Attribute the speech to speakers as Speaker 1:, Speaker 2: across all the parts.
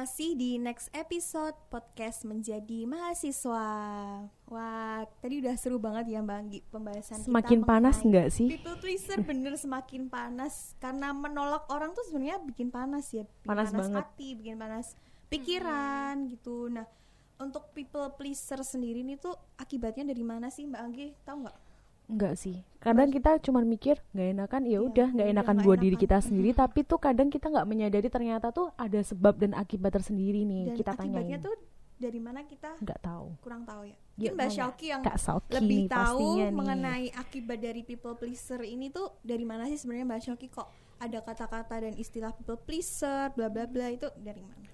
Speaker 1: Masih di next episode podcast menjadi mahasiswa. Wah, tadi udah seru banget ya Mbak Anggi pembahasan
Speaker 2: Semakin
Speaker 1: kita
Speaker 2: panas nggak sih?
Speaker 1: People pleaser bener semakin panas karena menolak orang tuh sebenarnya bikin panas ya, bikin
Speaker 2: Panas banget.
Speaker 1: hati, bikin panas pikiran gitu. Nah, untuk people pleaser sendiri nih tuh akibatnya dari mana sih Mbak Anggi? Tahu nggak?
Speaker 2: Enggak sih. Kadang kita cuma mikir nggak enakan ya
Speaker 1: Iya,
Speaker 2: udah nggak
Speaker 1: ya udah,
Speaker 2: enakan buat diri kita sendiri tapi tuh kadang kita nggak menyadari ternyata tuh ada sebab dan akibat tersendiri nih
Speaker 1: Dan
Speaker 2: kita
Speaker 1: akibatnya
Speaker 2: tanyain.
Speaker 1: tuh dari mana kita
Speaker 2: Nggak tahu.
Speaker 1: kurang tahu ya.
Speaker 2: Yuk,
Speaker 1: Mungkin Mbak. Syauki yang
Speaker 2: Kak Sauki
Speaker 1: lebih tahu
Speaker 2: pastinya nih.
Speaker 1: mengenai akibat dari people pleaser ini tuh dari mana sih sebenarnya Mbak Shoki kok ada kata-kata dan istilah people pleaser bla bla bla itu dari mana?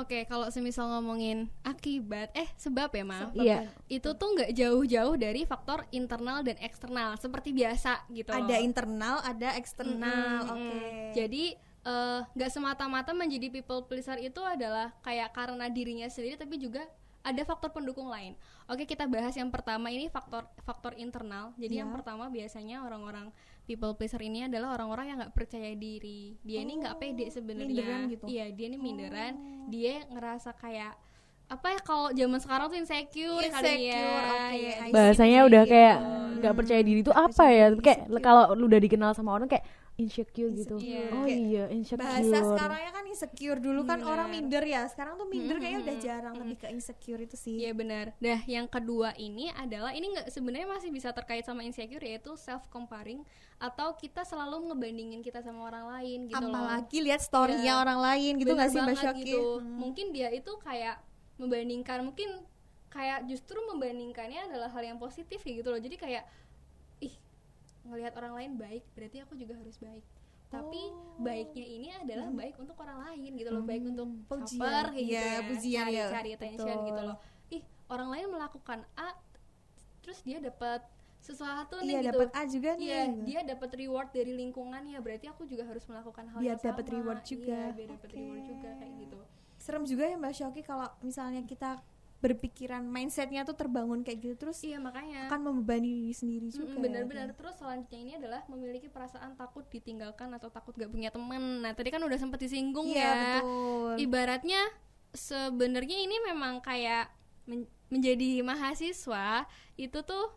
Speaker 3: Oke, kalau semisal ngomongin akibat, eh sebab ya maaf,
Speaker 1: Sebab
Speaker 2: Iya.
Speaker 1: kan
Speaker 3: itu tuh nggak jauh-jauh dari faktor internal dan eksternal, seperti biasa gitu.
Speaker 1: ada
Speaker 3: loh.
Speaker 1: internal, ada eksternal.
Speaker 3: Mm-mm,
Speaker 1: Oke.
Speaker 3: mm. Jadi eh, nggak semata-mata menjadi people pleaser itu adalah kayak karena dirinya sendiri, tapi juga ada faktor pendukung lain. Oke, kita bahas yang pertama ini faktor faktor internal. Jadi yang
Speaker 1: Ya.
Speaker 3: pertama biasanya orang-orang people pleaser ini adalah orang-orang yang nggak percaya diri. Dia ini nggak pede sebenarnya.
Speaker 1: gitu.
Speaker 3: Iya, dia ini minderan. Dia ngerasa kayak apa ya kalau zaman sekarang tuh insecure, kali ya.
Speaker 1: Insecure, oke,
Speaker 3: Iya.
Speaker 2: Bahasanya udah
Speaker 1: gitu.
Speaker 2: kayak nggak percaya diri itu apa ya? Kayak
Speaker 1: insecure.
Speaker 2: kalau lu udah dikenal sama orang kayak insecure gitu.
Speaker 1: Insecure.
Speaker 2: Oh
Speaker 1: Kayak
Speaker 2: iya, insecure.
Speaker 1: Bahasa sekarangnya kan insecure dulu kan
Speaker 3: Bener.
Speaker 1: orang minder ya. Sekarang tuh minder
Speaker 3: Mm-mm,
Speaker 1: kayaknya udah jarang lebih ke insecure itu sih.
Speaker 3: Iya benar. Dah yang kedua ini adalah ini nggak sebenarnya masih bisa terkait sama insecure yaitu self comparing atau kita selalu ngebandingin kita sama orang lain gitu loh.
Speaker 1: Apalagi lihat story-nya
Speaker 3: Iya.
Speaker 1: orang lain gitu
Speaker 3: Bener
Speaker 1: nggak sih Mbak
Speaker 3: gitu.
Speaker 1: Hmm.
Speaker 3: Mungkin dia itu kayak membandingkan mungkin kayak justru membandingkannya adalah hal yang positif kayak gitu loh. Jadi kayak ngelihat orang lain baik berarti aku juga harus baik. Tapi
Speaker 1: Oh.
Speaker 3: baiknya ini adalah baik untuk orang lain gitu loh, baik untuk
Speaker 1: Pujian.
Speaker 3: kayak gitu
Speaker 1: Iya,
Speaker 3: ya,
Speaker 1: pujian
Speaker 3: cari,
Speaker 1: ya,
Speaker 3: cari attention
Speaker 1: betul.
Speaker 3: gitu loh. Ih, orang lain melakukan A terus dia dapat sesuatu
Speaker 1: Iya
Speaker 3: nih gitu.
Speaker 1: dapat A juga nih.
Speaker 3: Iya,
Speaker 1: gitu.
Speaker 3: dia dapat reward dari lingkungannya, berarti aku juga harus melakukan hal
Speaker 1: Biar
Speaker 3: yang sama.
Speaker 1: dapat reward juga.
Speaker 3: Iya, biar dapat
Speaker 1: Oke.
Speaker 3: reward juga kayak gitu.
Speaker 1: serem juga ya Mbak Shoki kalau misalnya kita berpikiran mindsetnya tuh terbangun kayak gitu terus
Speaker 3: Iya, makanya.
Speaker 1: akan membebani diri sendiri juga.
Speaker 3: benar-benar terus selanjutnya ini adalah memiliki perasaan takut ditinggalkan atau takut gak punya teman. Nah, tadi kan udah sempat disinggung
Speaker 1: Iya
Speaker 3: ya.
Speaker 1: betul.
Speaker 3: Ibaratnya sebenarnya ini memang kayak men- menjadi mahasiswa itu tuh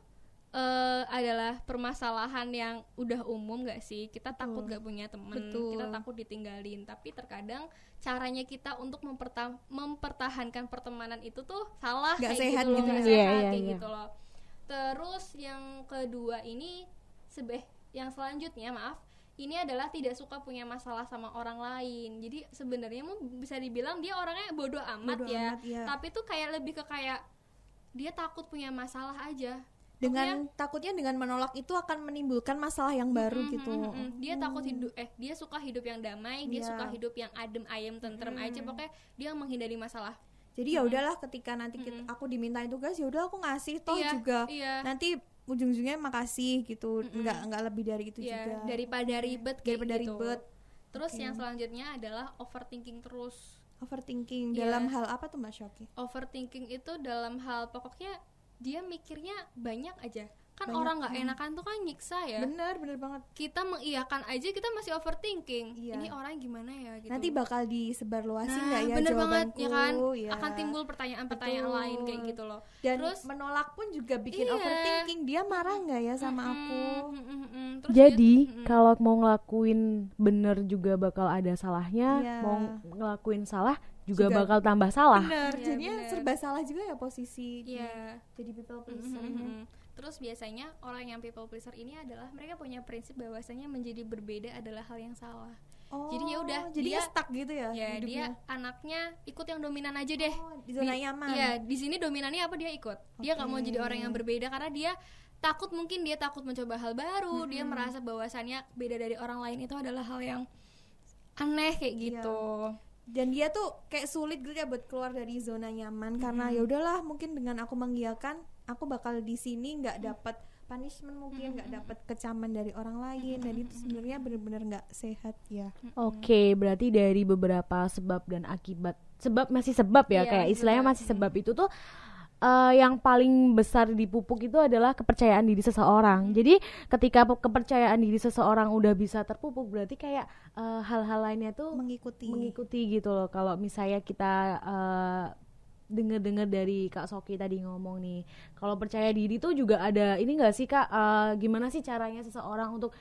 Speaker 3: eh, adalah permasalahan yang udah umum gak sih kita takut
Speaker 1: Betul.
Speaker 3: gak punya temen
Speaker 1: Betul.
Speaker 3: kita takut ditinggalin tapi terkadang caranya kita untuk memperta- mempertahankan pertemanan itu tuh salah
Speaker 1: Nggak
Speaker 3: kayak
Speaker 1: sehat
Speaker 3: gitu loh
Speaker 1: gitu
Speaker 3: nggak
Speaker 1: ya.
Speaker 2: Iya,
Speaker 3: sehat
Speaker 2: iya,
Speaker 3: kayak
Speaker 2: iya.
Speaker 3: gitu loh terus yang kedua ini sebeh yang selanjutnya maaf ini adalah tidak suka punya masalah sama orang lain jadi sebenarnya mau bisa dibilang dia orangnya bodoh amat
Speaker 1: Bodo
Speaker 3: ya
Speaker 1: amat, iya.
Speaker 3: tapi tuh kayak lebih ke kayak dia takut punya masalah aja
Speaker 1: dengan takutnya dengan menolak itu akan menimbulkan masalah yang baru
Speaker 3: Mm,
Speaker 1: gitu.
Speaker 3: mm, mm, mm. dia takut hidup eh dia suka hidup yang damai dia
Speaker 1: Iya.
Speaker 3: suka hidup yang adem ayem tentrem aja pokoknya dia menghindari masalah
Speaker 1: Jadi ya udahlah ketika nanti kita- aku dimintain tugas ya udah aku ngasih toh
Speaker 3: Iya,
Speaker 1: juga
Speaker 3: iya.
Speaker 1: nanti ujung-ujungnya makasih gitu. Nggak nggak lebih dari itu
Speaker 3: ya
Speaker 1: juga.
Speaker 3: daripada ribet kayak
Speaker 1: Daripada
Speaker 3: gitu.
Speaker 1: ribet.
Speaker 3: terus yang selanjutnya adalah overthinking terus
Speaker 1: Overthinking
Speaker 3: Iya.
Speaker 1: dalam hal apa tuh Mbak Shoki?
Speaker 3: overthinking itu dalam hal pokoknya dia mikirnya banyak aja kan
Speaker 1: Banyak,
Speaker 3: orang nggak enakan tuh kan nyiksa ya
Speaker 1: Bener bener banget.
Speaker 3: kita mengiyakan aja kita masih overthinking
Speaker 1: Iya.
Speaker 3: ini orang gimana ya gitu
Speaker 1: Nanti bakal disebarluasin
Speaker 3: nah,
Speaker 1: nggak ya
Speaker 3: bener banget
Speaker 1: jawabanku?
Speaker 3: ya kan
Speaker 1: Ya.
Speaker 3: akan timbul pertanyaan-pertanyaan
Speaker 1: Betul.
Speaker 3: lain kayak gitu loh
Speaker 1: Dan
Speaker 3: terus
Speaker 1: menolak pun juga bikin
Speaker 3: Iya.
Speaker 1: overthinking. Dia marah nggak ya sama aku?
Speaker 3: Mm, mm, mm, mm. Terus
Speaker 2: Jadi
Speaker 3: dia- mm,
Speaker 2: kalau mau ngelakuin bener juga bakal ada salahnya,
Speaker 1: Iya.
Speaker 2: mau ngelakuin salah juga,
Speaker 1: Juga-
Speaker 2: bakal tambah salah.
Speaker 1: Bener.
Speaker 3: Iya,
Speaker 1: Jadinya
Speaker 3: bener.
Speaker 1: serba salah juga ya posisi.
Speaker 3: Iya.
Speaker 1: Jadi people
Speaker 3: Mm,
Speaker 1: pleaser.
Speaker 3: mm, mm, mm. Terus biasanya orang yang people pleaser ini adalah mereka punya prinsip bahwasanya menjadi berbeda adalah hal yang salah.
Speaker 1: Oh,
Speaker 3: Jadi ya udah,
Speaker 1: jadi
Speaker 3: dia-
Speaker 1: stuck gitu ya?
Speaker 3: ya
Speaker 1: hidupnya?
Speaker 3: dia anaknya ikut yang dominan aja deh.
Speaker 1: Oh, di zona nyaman.
Speaker 3: Iya, di sini dominannya apa dia ikut. Dia nggak mau jadi orang yang berbeda karena dia takut mungkin dia takut mencoba hal baru. Dia merasa bahwasannya beda dari orang lain itu adalah hal yang aneh kayak
Speaker 1: Iya.
Speaker 3: gitu.
Speaker 1: Dan dia tuh kayak sulit gitu ya buat keluar dari zona nyaman karena ya udahlah mungkin dengan aku mengiyakan aku bakal di sini nggak dapat punishment mungkin nggak dapat kecaman dari orang lain. Dan itu sebenarnya bener-bener nggak sehat ya.
Speaker 2: Oke, berarti dari beberapa sebab dan akibat. Sebab masih sebab ya,
Speaker 3: Iya,
Speaker 2: kayak istilahnya masih sebab itu tuh eh, yang paling besar dipupuk itu adalah kepercayaan diri seseorang. Jadi ketika pe- kepercayaan diri seseorang udah bisa terpupuk berarti kayak eh, hal-hal lainnya tuh
Speaker 1: mengikuti
Speaker 2: mengikuti gitu loh. Kalau misalnya kita eh, dengar-dengar dari Kak Soki tadi ngomong nih, kalau percaya diri tuh juga ada ini enggak sih Kak? eh, gimana sih caranya seseorang untuk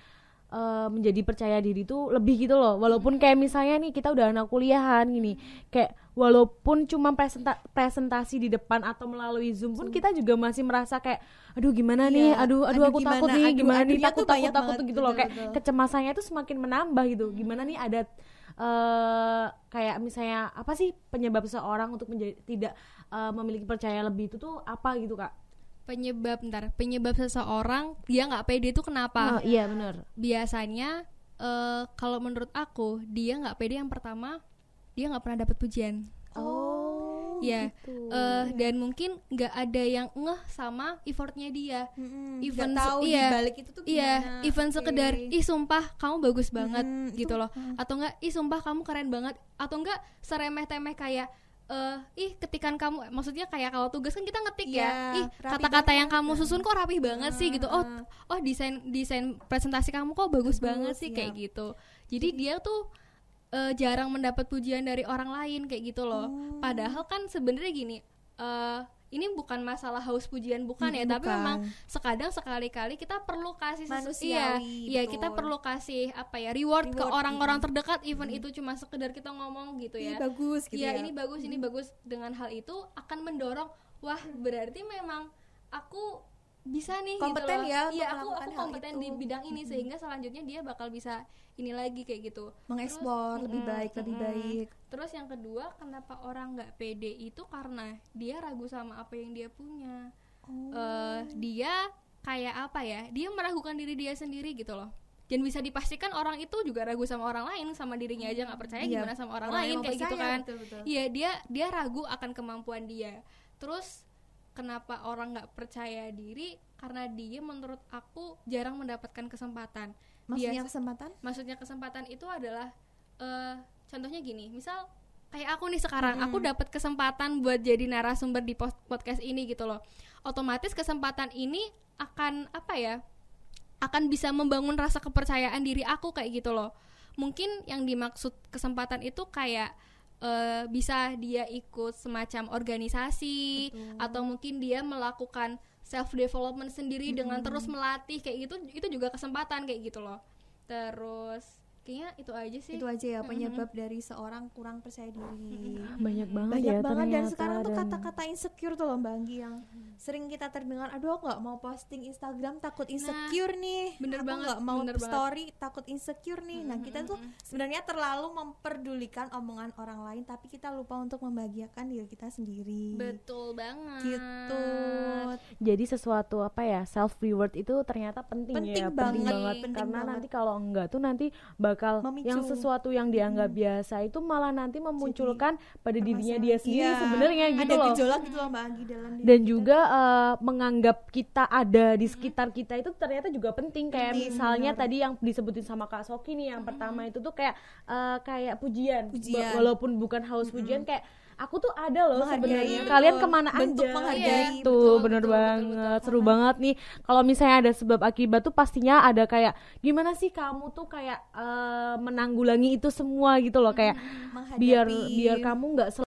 Speaker 2: menjadi percaya diri tuh lebih gitu loh. Walaupun kayak misalnya nih kita udah anak kuliahan gini, kayak walaupun cuma presenta- presentasi di depan atau melalui Zoom pun kita juga masih merasa kayak aduh gimana nih,
Speaker 1: Iya,
Speaker 2: aduh aduh
Speaker 1: aduh
Speaker 2: aku
Speaker 1: gimana,
Speaker 2: takut nih,
Speaker 1: aduh,
Speaker 2: gimana nih? takut takut takut
Speaker 1: banget,
Speaker 2: gitu loh.
Speaker 1: betul,
Speaker 2: kayak
Speaker 1: betul.
Speaker 2: kecemasannya tuh semakin menambah gitu. Gimana nih ada eh kayak misalnya apa sih penyebab seorang untuk menjadi tidak eh, memiliki percaya lebih? Itu tuh apa gitu kak?
Speaker 3: penyebab ntar penyebab seseorang dia nggak pede itu kenapa?
Speaker 2: Oh, iya benar.
Speaker 3: biasanya eh, kalau menurut aku dia nggak pede yang pertama dia nggak pernah dapat pujian
Speaker 2: Oh,
Speaker 3: ya
Speaker 2: gitu.
Speaker 3: eh, dan mungkin nggak ada yang ngeh sama effortnya dia
Speaker 1: Mm-mm,
Speaker 3: even
Speaker 1: tahu
Speaker 3: iya,
Speaker 1: balik itu tuh
Speaker 3: iya
Speaker 1: gimana.
Speaker 3: even
Speaker 1: Oke.
Speaker 3: sekedar ih sumpah kamu bagus banget
Speaker 1: Mm,
Speaker 3: gitu
Speaker 1: itu,
Speaker 3: loh atau enggak ih sumpah kamu keren banget atau enggak seremeh temeh kayak eh ih ketikan kamu maksudnya kayak kalau tugas kan kita ngetik
Speaker 1: Iya,
Speaker 3: ya ih
Speaker 1: rapi
Speaker 3: kata-kata yang kamu susun kok rapih banget sih gitu oh
Speaker 1: Ah.
Speaker 3: oh desain desain presentasi kamu kok bagus, banget sih
Speaker 1: iya.
Speaker 3: kayak gitu jadi dia tuh eh, jarang mendapat pujian dari orang lain kayak gitu loh.
Speaker 1: Oh.
Speaker 3: padahal kan sebenarnya gini eh ini bukan masalah haus pujian bukan ya
Speaker 1: Mm,
Speaker 3: tapi
Speaker 1: bukan.
Speaker 3: memang sekadang sekali-kali kita perlu kasih sesu- iya iya kita perlu kasih apa ya reward, ke
Speaker 1: Reward,
Speaker 3: orang-orang
Speaker 1: mm.
Speaker 3: terdekat even itu cuma sekedar kita ngomong gitu
Speaker 1: Ih,
Speaker 3: ya.
Speaker 1: bagus gitu
Speaker 3: Iya
Speaker 1: ya.
Speaker 3: ini bagus ini bagus. Dengan hal itu akan mendorong wah berarti memang aku bisa nih
Speaker 1: Kompeten
Speaker 3: gitu loh.
Speaker 1: ya
Speaker 3: iya aku aku kompeten di bidang ini sehingga selanjutnya dia bakal bisa ini lagi kayak gitu.
Speaker 1: Mengeksplor lebih baik lebih
Speaker 3: mm-mm.
Speaker 1: baik.
Speaker 3: Terus yang kedua kenapa orang nggak pede itu karena dia ragu sama apa yang dia punya.
Speaker 1: Oh.
Speaker 3: Eh, dia kayak apa ya? Dia meragukan diri dia sendiri gitu loh. Dan bisa dipastikan orang itu juga ragu sama orang lain sama dirinya aja nggak percaya
Speaker 1: Iya,
Speaker 3: gimana sama orang,
Speaker 1: orang
Speaker 3: lain kayak gitu kan. iya dia dia ragu akan kemampuan dia. Terus kenapa orang nggak percaya diri? Karena dia menurut aku jarang mendapatkan kesempatan.
Speaker 1: Maksudnya
Speaker 3: Biasa-
Speaker 1: kesempatan?
Speaker 3: maksudnya kesempatan itu adalah eh contohnya gini misal kayak aku nih sekarang aku dapat kesempatan buat jadi narasumber di podcast ini gitu loh. Otomatis kesempatan ini akan apa ya akan bisa membangun rasa kepercayaan diri aku kayak gitu loh. Mungkin yang dimaksud kesempatan itu kayak eh, bisa dia ikut semacam organisasi atau mungkin dia melakukan self development sendiri dengan terus melatih kayak gitu itu juga kesempatan kayak gitu loh. Terus kayaknya itu aja sih.
Speaker 1: Itu aja ya penyebab dari seorang kurang percaya diri.
Speaker 2: Banyak banget
Speaker 1: banyak
Speaker 2: ya
Speaker 1: banget dan sekarang tuh kata-kata insecure tuh loh mbak Anggi yang sering kita terdengar aduh aku nggak mau posting Instagram takut insecure nih.
Speaker 3: Nah, bener
Speaker 1: aku
Speaker 3: banget,
Speaker 1: nggak mau
Speaker 3: bener banget.
Speaker 1: story takut insecure nih. Nah kita tuh sebenarnya terlalu memperdulikan omongan orang lain tapi kita lupa untuk membahagiakan diri kita sendiri.
Speaker 3: Betul banget.
Speaker 1: Gitu.
Speaker 2: Jadi sesuatu apa ya self reward itu ternyata penting,
Speaker 1: Penting
Speaker 2: ya
Speaker 1: banget,
Speaker 2: penting banget
Speaker 1: penting
Speaker 2: karena
Speaker 1: banget.
Speaker 2: nanti kalau enggak tuh nanti bakal
Speaker 1: Memicu.
Speaker 2: yang sesuatu yang dianggap biasa itu malah nanti memunculkan pada dirinya dia sendiri
Speaker 1: Iya,
Speaker 2: sebenarnya gitu
Speaker 1: ada
Speaker 2: loh.
Speaker 1: gejolak gitu loh mbak Anggi dalam diri
Speaker 2: dan
Speaker 1: kita.
Speaker 2: juga eh, menganggap kita ada di sekitar kita itu ternyata juga penting kayak
Speaker 1: Penting,
Speaker 2: misalnya
Speaker 1: benar.
Speaker 2: tadi yang disebutin sama Kak Soki nih yang pertama itu tuh kayak eh, kayak pujian,
Speaker 1: Pujian.
Speaker 2: walaupun bukan haus pujian kayak aku tuh ada loh
Speaker 1: Menghargai,
Speaker 2: sebenarnya.
Speaker 1: betul.
Speaker 2: kalian ke mana
Speaker 1: Bentuk
Speaker 2: aja?
Speaker 1: menghargai,
Speaker 2: Iya,
Speaker 1: betul,
Speaker 2: bener
Speaker 3: betul, betul,
Speaker 2: banget seru banget nih. Kalau misalnya ada sebab akibat tuh pastinya ada kayak gimana sih kamu tuh kayak eh, menanggulangi itu semua gitu loh. Kayak biar
Speaker 1: menghadapi.
Speaker 2: biar kamu nggak